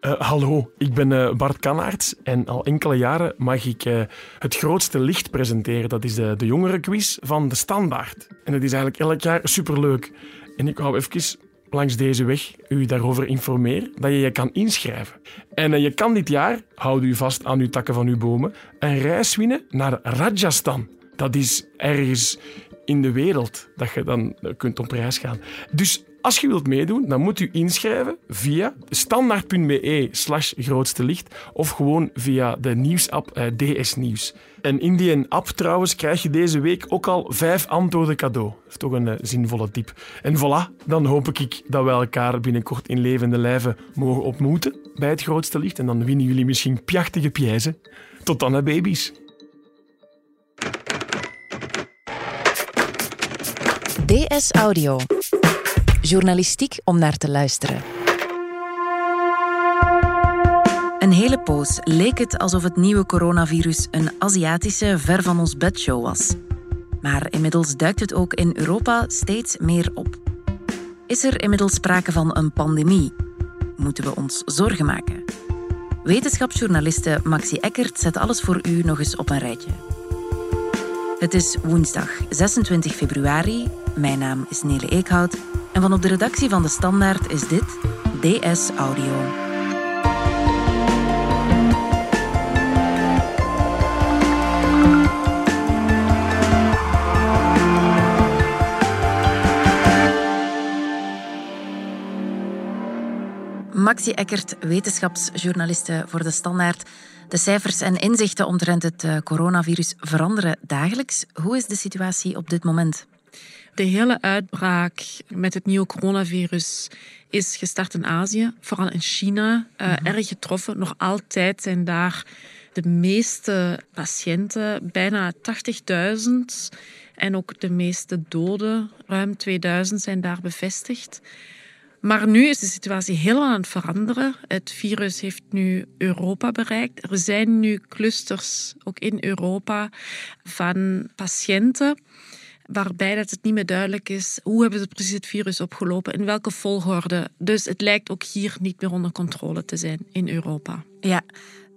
Uh, hallo, ik ben uh, Bart Kanaerts en al enkele jaren mag ik uh, het grootste licht presenteren. Dat is de, de jongerenquiz van De Standaard. En dat is eigenlijk elk jaar superleuk. En ik wou even langs deze weg u daarover informeren dat je je kan inschrijven. En je kan dit jaar, houd u vast aan uw takken van uw bomen, een reis winnen naar Rajasthan. Dat is ergens in de wereld dat je dan kunt op reis gaan. Dus als je wilt meedoen, dan moet u inschrijven via standaard.be slash grootste licht of gewoon via de nieuwsapp eh, DS Nieuws. En in die app trouwens krijg je deze week ook al vijf antwoorden cadeau. Dat is toch een uh, zinvolle tip. En voilà, dan hoop ik dat we elkaar binnenkort in levende lijven mogen ontmoeten bij het grootste licht. En dan winnen jullie misschien pjachtige prijzen. Tot dan, hè, baby's. DS Audio. Journalistiek om naar te luisteren. Een hele poos leek het alsof het nieuwe coronavirus een Aziatische ver van ons bedshow was. Maar inmiddels duikt het ook in Europa steeds meer op. Is er inmiddels sprake van een pandemie? Moeten we ons zorgen maken? Wetenschapsjournaliste Maxi Eckert zet alles voor u nog eens op een rijtje. Het is woensdag 26 februari. Mijn naam is Nele Eekhout en van op de redactie van De Standaard is dit DS Audio. Maxi Eckert, wetenschapsjournaliste voor De Standaard. De cijfers en inzichten omtrent het eh, coronavirus veranderen dagelijks. Hoe is de situatie op dit moment? De hele uitbraak met het nieuwe coronavirus is gestart in Azië, vooral in China, uh, erg getroffen. Nog altijd zijn daar de meeste patiënten, bijna 80.000. En ook de meeste doden, ruim 2000, zijn daar bevestigd. Maar nu is de situatie helemaal aan het veranderen. Het virus heeft nu Europa bereikt. Er zijn nu clusters, ook in Europa, van patiënten waarbij dat het niet meer duidelijk is hoe hebben ze precies het virus opgelopen, in welke volgorde. Dus het lijkt ook hier niet meer onder controle te zijn in Europa. Ja,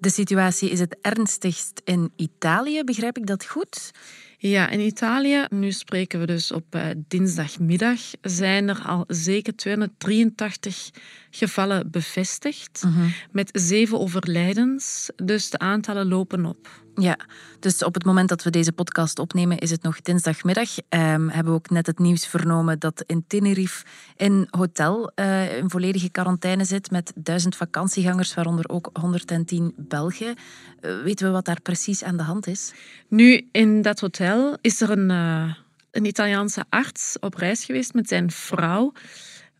de situatie is het ernstigst in Italië, begrijp ik dat goed? Ja, in Italië, nu spreken we dus op uh, dinsdagmiddag, zijn er al zeker 283 gevallen bevestigd, mhm. met zeven overlijdens. Dus de aantallen lopen op. Ja, dus op het moment dat we deze podcast opnemen is het nog dinsdagmiddag. Um, hebben we ook net het nieuws vernomen dat in Tenerife een hotel uh, in volledige quarantaine zit met duizend vakantiegangers, waaronder ook 110 Belgen. Uh, weten we wat daar precies aan de hand is? Nu, in dat hotel is er een, uh, een Italiaanse arts op reis geweest met zijn vrouw.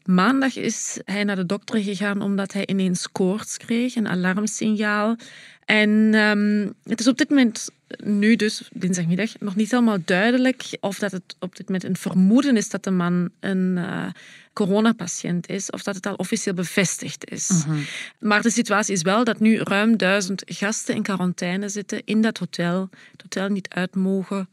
Maandag is hij naar de dokter gegaan omdat hij ineens koorts kreeg, een alarmsignaal. En um, het is op dit moment, nu dus dinsdagmiddag, nog niet helemaal duidelijk of dat het op dit moment een vermoeden is dat de man een uh, coronapatiënt is of dat het al officieel bevestigd is. Mhm. Maar de situatie is wel dat nu ruim duizend gasten in quarantaine zitten in dat hotel, het hotel niet uit mogen.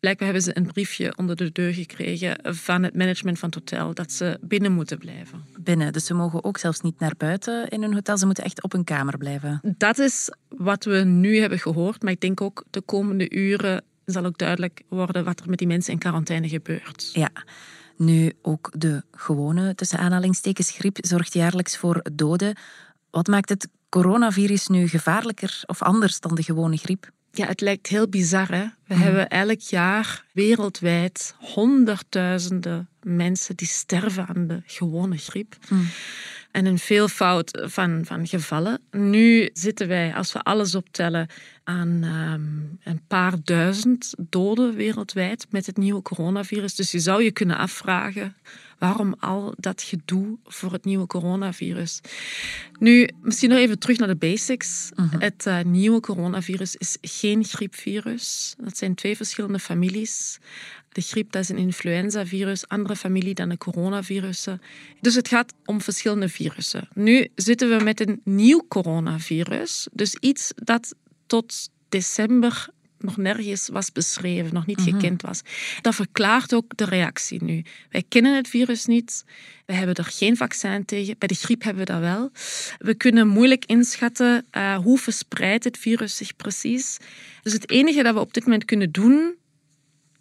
Blijkbaar hebben ze een briefje onder de deur gekregen van het management van het hotel dat ze binnen moeten blijven. Binnen, dus ze mogen ook zelfs niet naar buiten in hun hotel. Ze moeten echt op een kamer blijven. Dat is wat we nu hebben gehoord, maar ik denk ook de komende uren zal ook duidelijk worden wat er met die mensen in quarantaine gebeurt. Ja. Nu, ook de gewone, tussen aanhalingstekens, griep zorgt jaarlijks voor doden. Wat maakt het coronavirus nu gevaarlijker of anders dan de gewone griep? Ja, het lijkt heel bizar. Hè? We mhm. hebben elk jaar wereldwijd honderdduizenden mensen die sterven aan de gewone griep. Mhm. En een veelvoud van, van gevallen. Nu zitten wij, als we alles optellen, aan ehm, een paar duizend doden wereldwijd met het nieuwe coronavirus. Dus je zou je kunnen afvragen waarom al dat gedoe voor het nieuwe coronavirus. Nu, misschien nog even terug naar de basics. Mhm. Het uh, nieuwe coronavirus is geen griepvirus. Dat zijn twee verschillende families. De griep dat is een influenzavirus, andere familie dan de coronavirussen. Dus het gaat om verschillende virussen. Nu zitten we met een nieuw coronavirus, dus iets dat tot december nog nergens was beschreven, nog niet gekend was. Dat verklaart ook de reactie nu. Wij kennen het virus niet, we hebben er geen vaccin tegen. Bij de griep hebben we dat wel. We kunnen moeilijk inschatten uh, hoe verspreidt het virus zich precies. Dus het enige dat we op dit moment kunnen doen,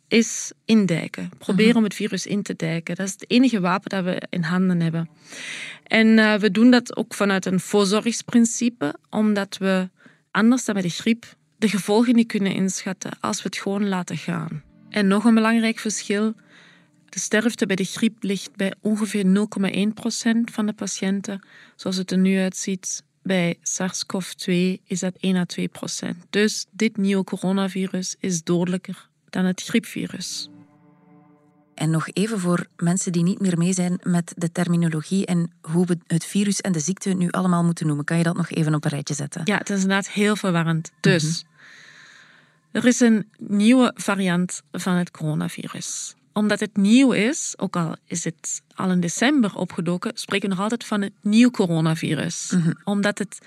is indijken. Proberen om het virus in te dijken. Dat is het enige wapen dat we in handen hebben. En uh, we doen dat ook vanuit een voorzorgsprincipe, omdat we anders dan bij de griep de gevolgen niet kunnen inschatten als we het gewoon laten gaan. En nog een belangrijk verschil. De sterfte bij de griep ligt bij ongeveer 0,1% van de patiënten. Zoals het er nu uitziet, bij SARS-CoV-2 is dat 1 à 2%. Dus dit nieuwe coronavirus is dodelijker dan het griepvirus. En nog even voor mensen die niet meer mee zijn met de terminologie en hoe we het virus en de ziekte nu allemaal moeten noemen. Kan je dat nog even op een rijtje zetten? Ja, het is inderdaad heel verwarrend. Dus, mhm. er is een nieuwe variant van het coronavirus. Omdat het nieuw is, ook al is het al in december opgedoken, spreken we nog altijd van het nieuw coronavirus. Mhm. Omdat het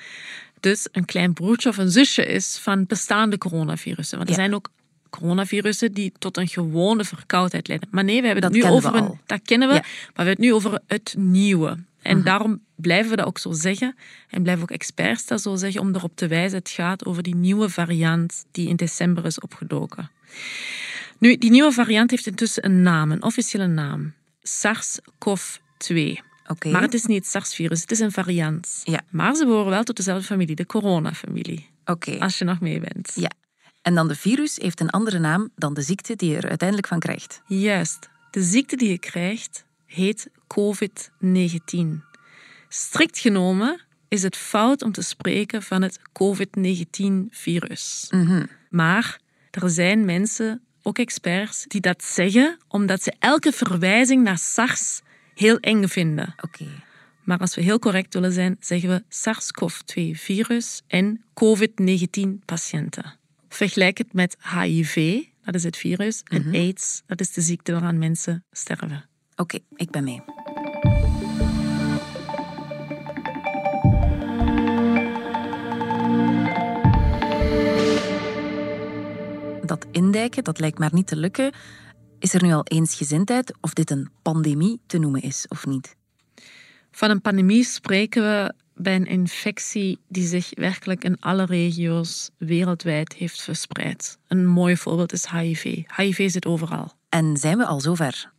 dus een klein broertje of een zusje is van bestaande coronavirussen. Want er zijn ook coronavirussen die tot een gewone verkoudheid leiden. Maar nee, we hebben dat het nu over een. Dat kennen we, maar we hebben het nu over het nieuwe. En mhm. daarom blijven we dat ook zo zeggen. En blijven ook experts dat zo zeggen om erop te wijzen. Het gaat over die nieuwe variant die in december is opgedoken. Nu, die nieuwe variant heeft intussen een naam, een officiële naam. SARS-CoV-2. Okay. Maar het is niet het SARS-virus, het is een variant. Ja. Maar ze behoren wel tot dezelfde familie, de coronafamilie. Oké. Als je nog mee bent. Ja. En dan de virus heeft een andere naam dan de ziekte die je er uiteindelijk van krijgt. Juist. De ziekte die je krijgt heet COVID-19. Strikt genomen is het fout om te spreken van het COVID-19-virus. Mhm. Maar er zijn mensen, ook experts, die dat zeggen omdat ze elke verwijzing naar SARS heel eng vinden. Oké. Maar als we heel correct willen zijn, zeggen we SARS-CoV-2-virus en COVID-19-patiënten. Vergelijk het met HIV, dat is het virus, en mhm. AIDS, dat is de ziekte waaraan mensen sterven. Oké, ik ben mee. Dat indijken, dat lijkt maar niet te lukken. Is er nu al eensgezindheid of dit een pandemie te noemen is of niet? Van een pandemie spreken we bij een infectie die zich werkelijk in alle regio's wereldwijd heeft verspreid. Een mooi voorbeeld is HIV. HIV zit overal. En zijn we al zover?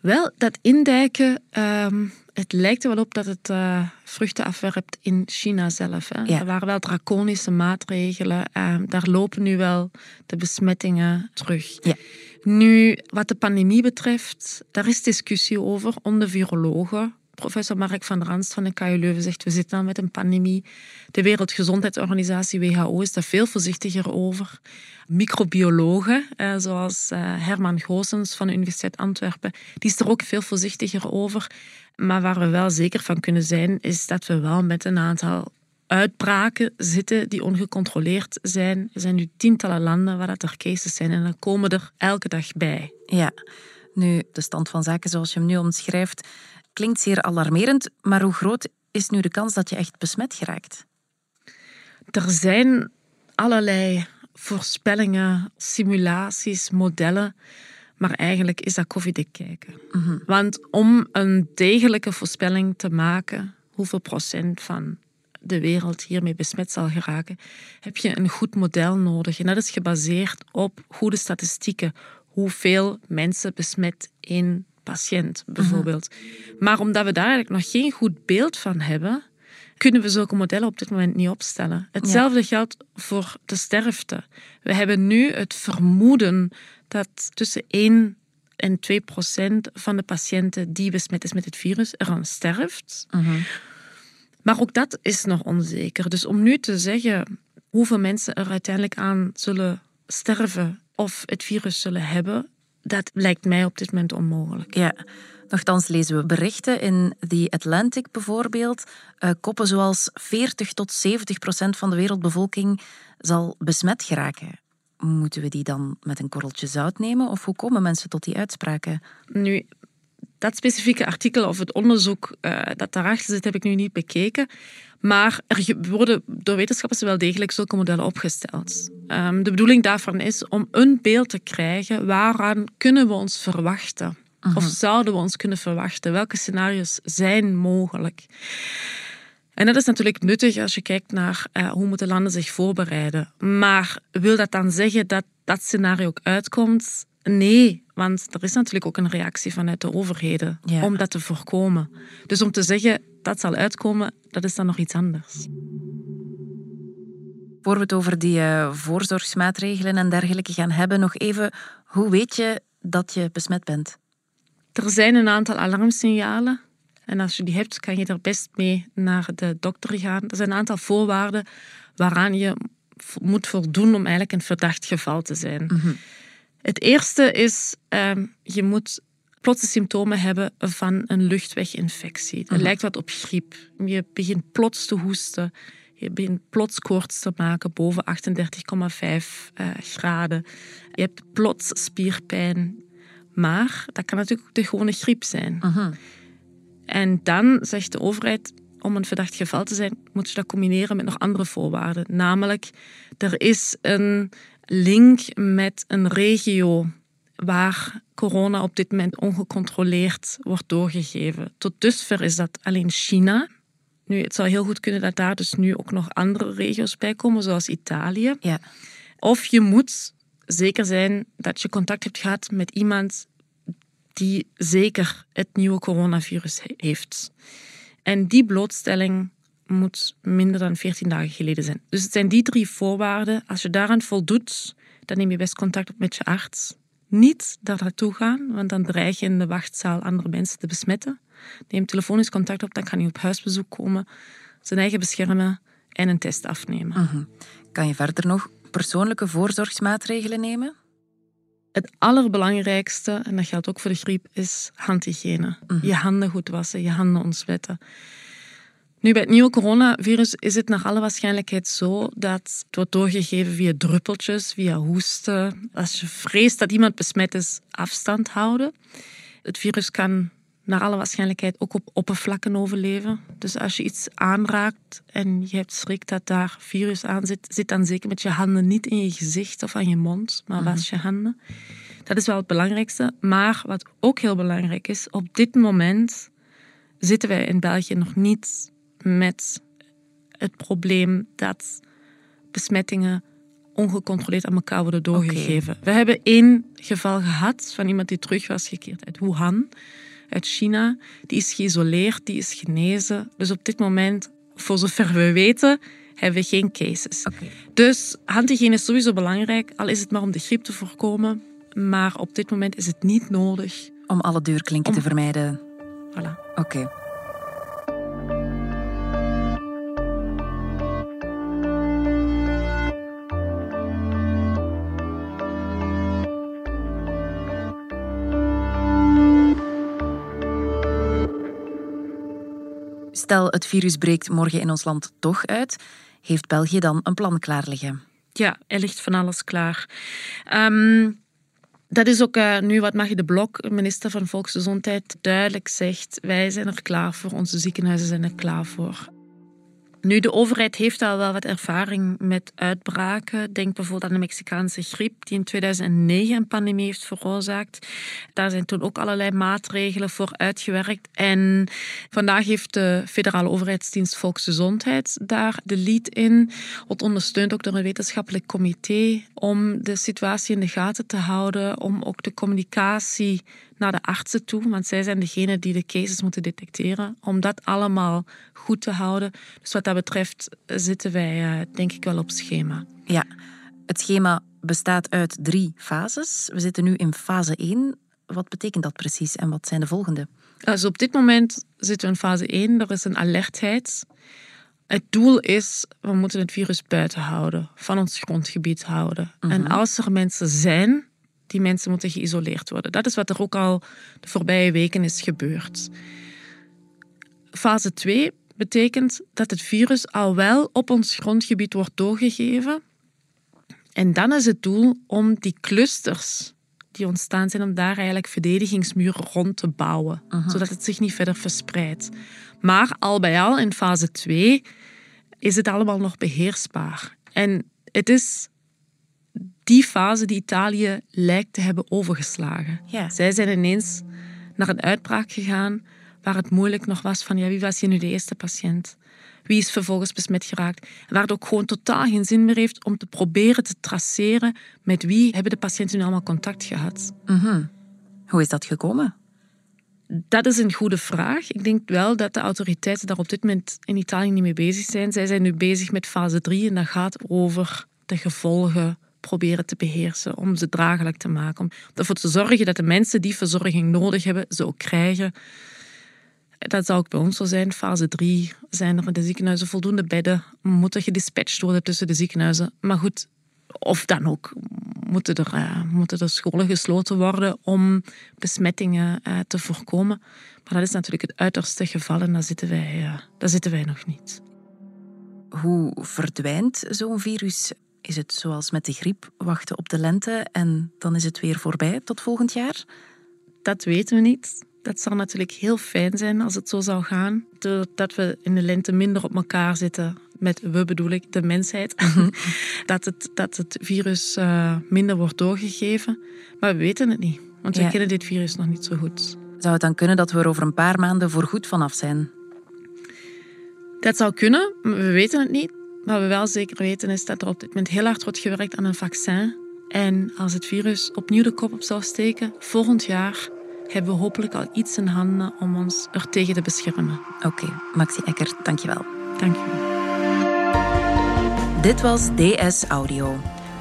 Wel, dat indijken, um, het lijkt er wel op dat het uh, vruchten afwerpt in China zelf. Hè. Ja. Er waren wel draconische maatregelen. Uh, daar lopen nu wel de besmettingen terug. Ja. Nu, wat de pandemie betreft, daar is discussie over onder virologen Professor Mark van der Ranst van de KU Leuven zegt we zitten dan met een pandemie. De Wereldgezondheidsorganisatie WHO is daar veel voorzichtiger over. Microbiologen, eh, zoals eh, Herman Goossens van de Universiteit Antwerpen, die is er ook veel voorzichtiger over. Maar waar we wel zeker van kunnen zijn, is dat we wel met een aantal uitbraken zitten die ongecontroleerd zijn. Er zijn nu tientallen landen waar dat er cases zijn en dan komen er elke dag bij. Ja, nu de stand van zaken zoals je hem nu omschrijft, Klinkt zeer alarmerend, maar hoe groot is nu de kans dat je echt besmet geraakt? Er zijn allerlei voorspellingen, simulaties, modellen. Maar eigenlijk is dat koffiedik kijken. Mhm. Want om een degelijke voorspelling te maken, hoeveel procent van de wereld hiermee besmet zal geraken, heb je een goed model nodig. En dat is gebaseerd op goede statistieken. Hoeveel mensen besmet in patiënt bijvoorbeeld. Maar omdat we daar eigenlijk nog geen goed beeld van hebben, kunnen we zulke modellen op dit moment niet opstellen. Hetzelfde geldt voor de sterfte. We hebben nu het vermoeden dat tussen 1 en 2 procent van de patiënten die besmet is met het virus eraan sterft. Mhm. Maar ook dat is nog onzeker. Dus om nu te zeggen hoeveel mensen er uiteindelijk aan zullen sterven of het virus zullen hebben, dat lijkt mij op dit moment onmogelijk. Ja. Nochtans lezen we berichten in The Atlantic bijvoorbeeld. Uh, koppen zoals 40 tot 70 procent van de wereldbevolking zal besmet geraken. Moeten we die dan met een korreltje zout nemen? Of hoe komen mensen tot die uitspraken? Nu, dat specifieke artikel of het onderzoek uh, dat daarachter zit, heb ik nu niet bekeken. Maar er worden door wetenschappers wel degelijk zulke modellen opgesteld. Um, de bedoeling daarvan is om een beeld te krijgen waaraan kunnen we ons verwachten. Of zouden we ons kunnen verwachten? Welke scenario's zijn mogelijk? En dat is natuurlijk nuttig als je kijkt naar uh, hoe moeten landen zich voorbereiden. Maar wil dat dan zeggen dat dat scenario ook uitkomt? Nee, want er is natuurlijk ook een reactie vanuit de overheden om dat te voorkomen. Dus om te zeggen dat zal uitkomen, dat is dan nog iets anders. Voor we het over die uh, voorzorgsmaatregelen en dergelijke gaan hebben, nog even, hoe weet je dat je besmet bent? Er zijn een aantal alarmsignalen. En als je die hebt, kan je er best mee naar de dokter gaan. Er zijn een aantal voorwaarden waaraan je moet voldoen om eigenlijk een verdacht geval te zijn. Mhm. Het eerste is, um, je moet plotse symptomen hebben van een luchtweginfectie. Het mhm. lijkt wat op griep. Je begint plots te hoesten. Je begint plots koorts te maken boven 38,5 uh, graden. Je hebt plots spierpijn. Maar dat kan natuurlijk ook de gewone griep zijn. Mhm. En dan zegt de overheid, om een verdacht geval te zijn, moet je dat combineren met nog andere voorwaarden. Namelijk, er is een link met een regio waar corona op dit moment ongecontroleerd wordt doorgegeven. Tot dusver is dat alleen China. Nu, het zou heel goed kunnen dat daar dus nu ook nog andere regio's bij komen, zoals Italië. Ja. Of je moet zeker zijn dat je contact hebt gehad met iemand die zeker het nieuwe coronavirus heeft. En die blootstelling moet minder dan 14 dagen geleden zijn. Dus het zijn die drie voorwaarden. Als je daaraan voldoet, dan neem je best contact op met je arts. Niet daar naartoe gaan, want dan dreig je in de wachtzaal andere mensen te besmetten. Neem telefonisch contact op, dan kan je op huisbezoek komen, zijn eigen beschermen en een test afnemen. Mhm. Kan je verder nog persoonlijke voorzorgsmaatregelen nemen? Het allerbelangrijkste, en dat geldt ook voor de griep, is handhygiëne. Mhm. Je handen goed wassen, je handen ontsmetten. Nu, bij het nieuwe coronavirus is het naar alle waarschijnlijkheid zo dat het wordt doorgegeven via druppeltjes, via hoesten. Als je vreest dat iemand besmet is, afstand houden. Het virus kan naar alle waarschijnlijkheid ook op oppervlakken overleven. Dus als je iets aanraakt en je hebt schrik dat daar virus aan zit, zit dan zeker met je handen niet in je gezicht of aan je mond, maar mhm. was je handen. Dat is wel het belangrijkste. Maar wat ook heel belangrijk is, op dit moment zitten wij in België nog niet met het probleem dat besmettingen ongecontroleerd aan elkaar worden doorgegeven. We hebben één geval gehad van iemand die terug was gekeerd uit Wuhan, uit China. Die is geïsoleerd, die is genezen. Dus op dit moment, voor zover we weten, hebben we geen cases. Dus handhygiëne is sowieso belangrijk, al is het maar om de griep te voorkomen. Maar op dit moment is het niet nodig. Om alle deurklinken te vermijden. Voilà. Oké. Stel, het virus breekt morgen in ons land toch uit. Heeft België dan een plan klaar liggen? Ja, er ligt van alles klaar. Ehm, dat is ook uh, nu wat Maggie de Blok, minister van Volksgezondheid, duidelijk zegt. Wij zijn er klaar voor, onze ziekenhuizen zijn er klaar voor. Nu, de overheid heeft al wel wat ervaring met uitbraken. Denk bijvoorbeeld aan de Mexicaanse griep, die in 2009 een pandemie heeft veroorzaakt. Daar zijn toen ook allerlei maatregelen voor uitgewerkt. En vandaag heeft de federale overheidsdienst Volksgezondheid daar de lead in. Wordt ondersteund ook door een wetenschappelijk comité om de situatie in de gaten te houden, om ook de communicatie naar de artsen toe, want zij zijn degene die de cases moeten detecteren, om dat allemaal goed te houden. Dus wat dat betreft zitten wij eh, denk ik wel op schema. Ja, het schema bestaat uit drie fases. We zitten nu in fase 1. Wat betekent dat precies en wat zijn de volgende? Dus op dit moment zitten we in fase 1. Er is een alertheid. Het doel is, we moeten het virus buiten houden, van ons grondgebied houden. En mhm. als er mensen zijn die mensen moeten geïsoleerd worden. Dat is wat er ook al de voorbije weken is gebeurd. Fase 2 betekent dat het virus al wel op ons grondgebied wordt doorgegeven. En dan is het doel om die clusters die ontstaan zijn om daar eigenlijk verdedigingsmuren rond te bouwen, zodat het zich niet verder verspreidt. Maar al bij al in fase 2 is het allemaal nog beheersbaar. En het is die fase die Italië lijkt te hebben overgeslagen. Ja. Zij zijn ineens naar een uitbraak gegaan waar het moeilijk nog was van ja, wie was hier nu de eerste patiënt? Wie is vervolgens besmet geraakt? Waar het ook gewoon totaal geen zin meer heeft om te proberen te traceren met wie hebben de patiënten nu allemaal contact gehad. Hoe is dat gekomen? Dat is een goede vraag. Ik denk wel dat de autoriteiten daar op dit moment in Italië niet mee bezig zijn. Zij zijn nu bezig met fase 3 en dat gaat over de gevolgen proberen te beheersen, om ze draaglijk te maken. Om ervoor te zorgen dat de mensen die verzorging nodig hebben, ze ook krijgen. Dat zou ook bij ons zo zijn. Fase 3 zijn er de ziekenhuizen voldoende bedden, moeten gedispatcht worden tussen de ziekenhuizen. Maar goed, of dan ook moeten er, eh, moeten er scholen gesloten worden om besmettingen eh, te voorkomen. Maar dat is natuurlijk het uiterste geval en daar zitten wij, eh, daar zitten wij nog niet. Hoe verdwijnt zo'n virus? Is het zoals met de griep, wachten op de lente en dan is het weer voorbij tot volgend jaar? Dat weten we niet. Dat zou natuurlijk heel fijn zijn als het zo zou gaan. Doordat we in de lente minder op elkaar zitten. Met we bedoel ik de mensheid. dat, het, dat het virus eh, minder wordt doorgegeven. Maar we weten het niet. Want we kennen dit virus nog niet zo goed. Zou het dan kunnen dat we er over een paar maanden voorgoed vanaf zijn? Dat zou kunnen, maar we weten het niet. Wat we wel zeker weten is dat er op dit moment heel hard wordt gewerkt aan een vaccin. En als het virus opnieuw de kop op zou steken, volgend jaar hebben we hopelijk al iets in handen om ons er tegen te beschermen. Oké, Maxi Eckert, dankjewel. Dank je. Dit was DS Audio.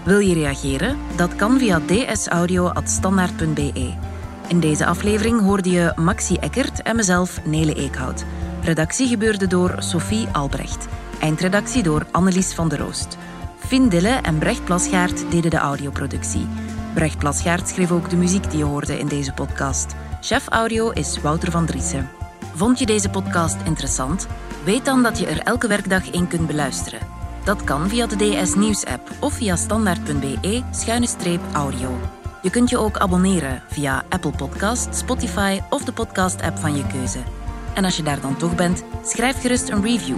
Wil je reageren? Dat kan via dsaudio.standaard.be. In deze aflevering hoorde je Maxi Eckert en mezelf, Nele Eekhout. Redactie gebeurde door Sophie Albrecht. Eindredactie door Annelies van der Roost. Finn Dille en Brecht Plasgaard deden de audioproductie. Brecht Plasgaard schreef ook de muziek die je hoorde in deze podcast. Chef audio is Wouter van Driessen. Vond je deze podcast interessant? Weet dan dat je er elke werkdag in kunt beluisteren. Dat kan via de DS Nieuws app of via standaard.be-audio. Je kunt je ook abonneren via Apple Podcast, Spotify of de podcast app van je keuze. En als je daar dan toch bent, schrijf gerust een review.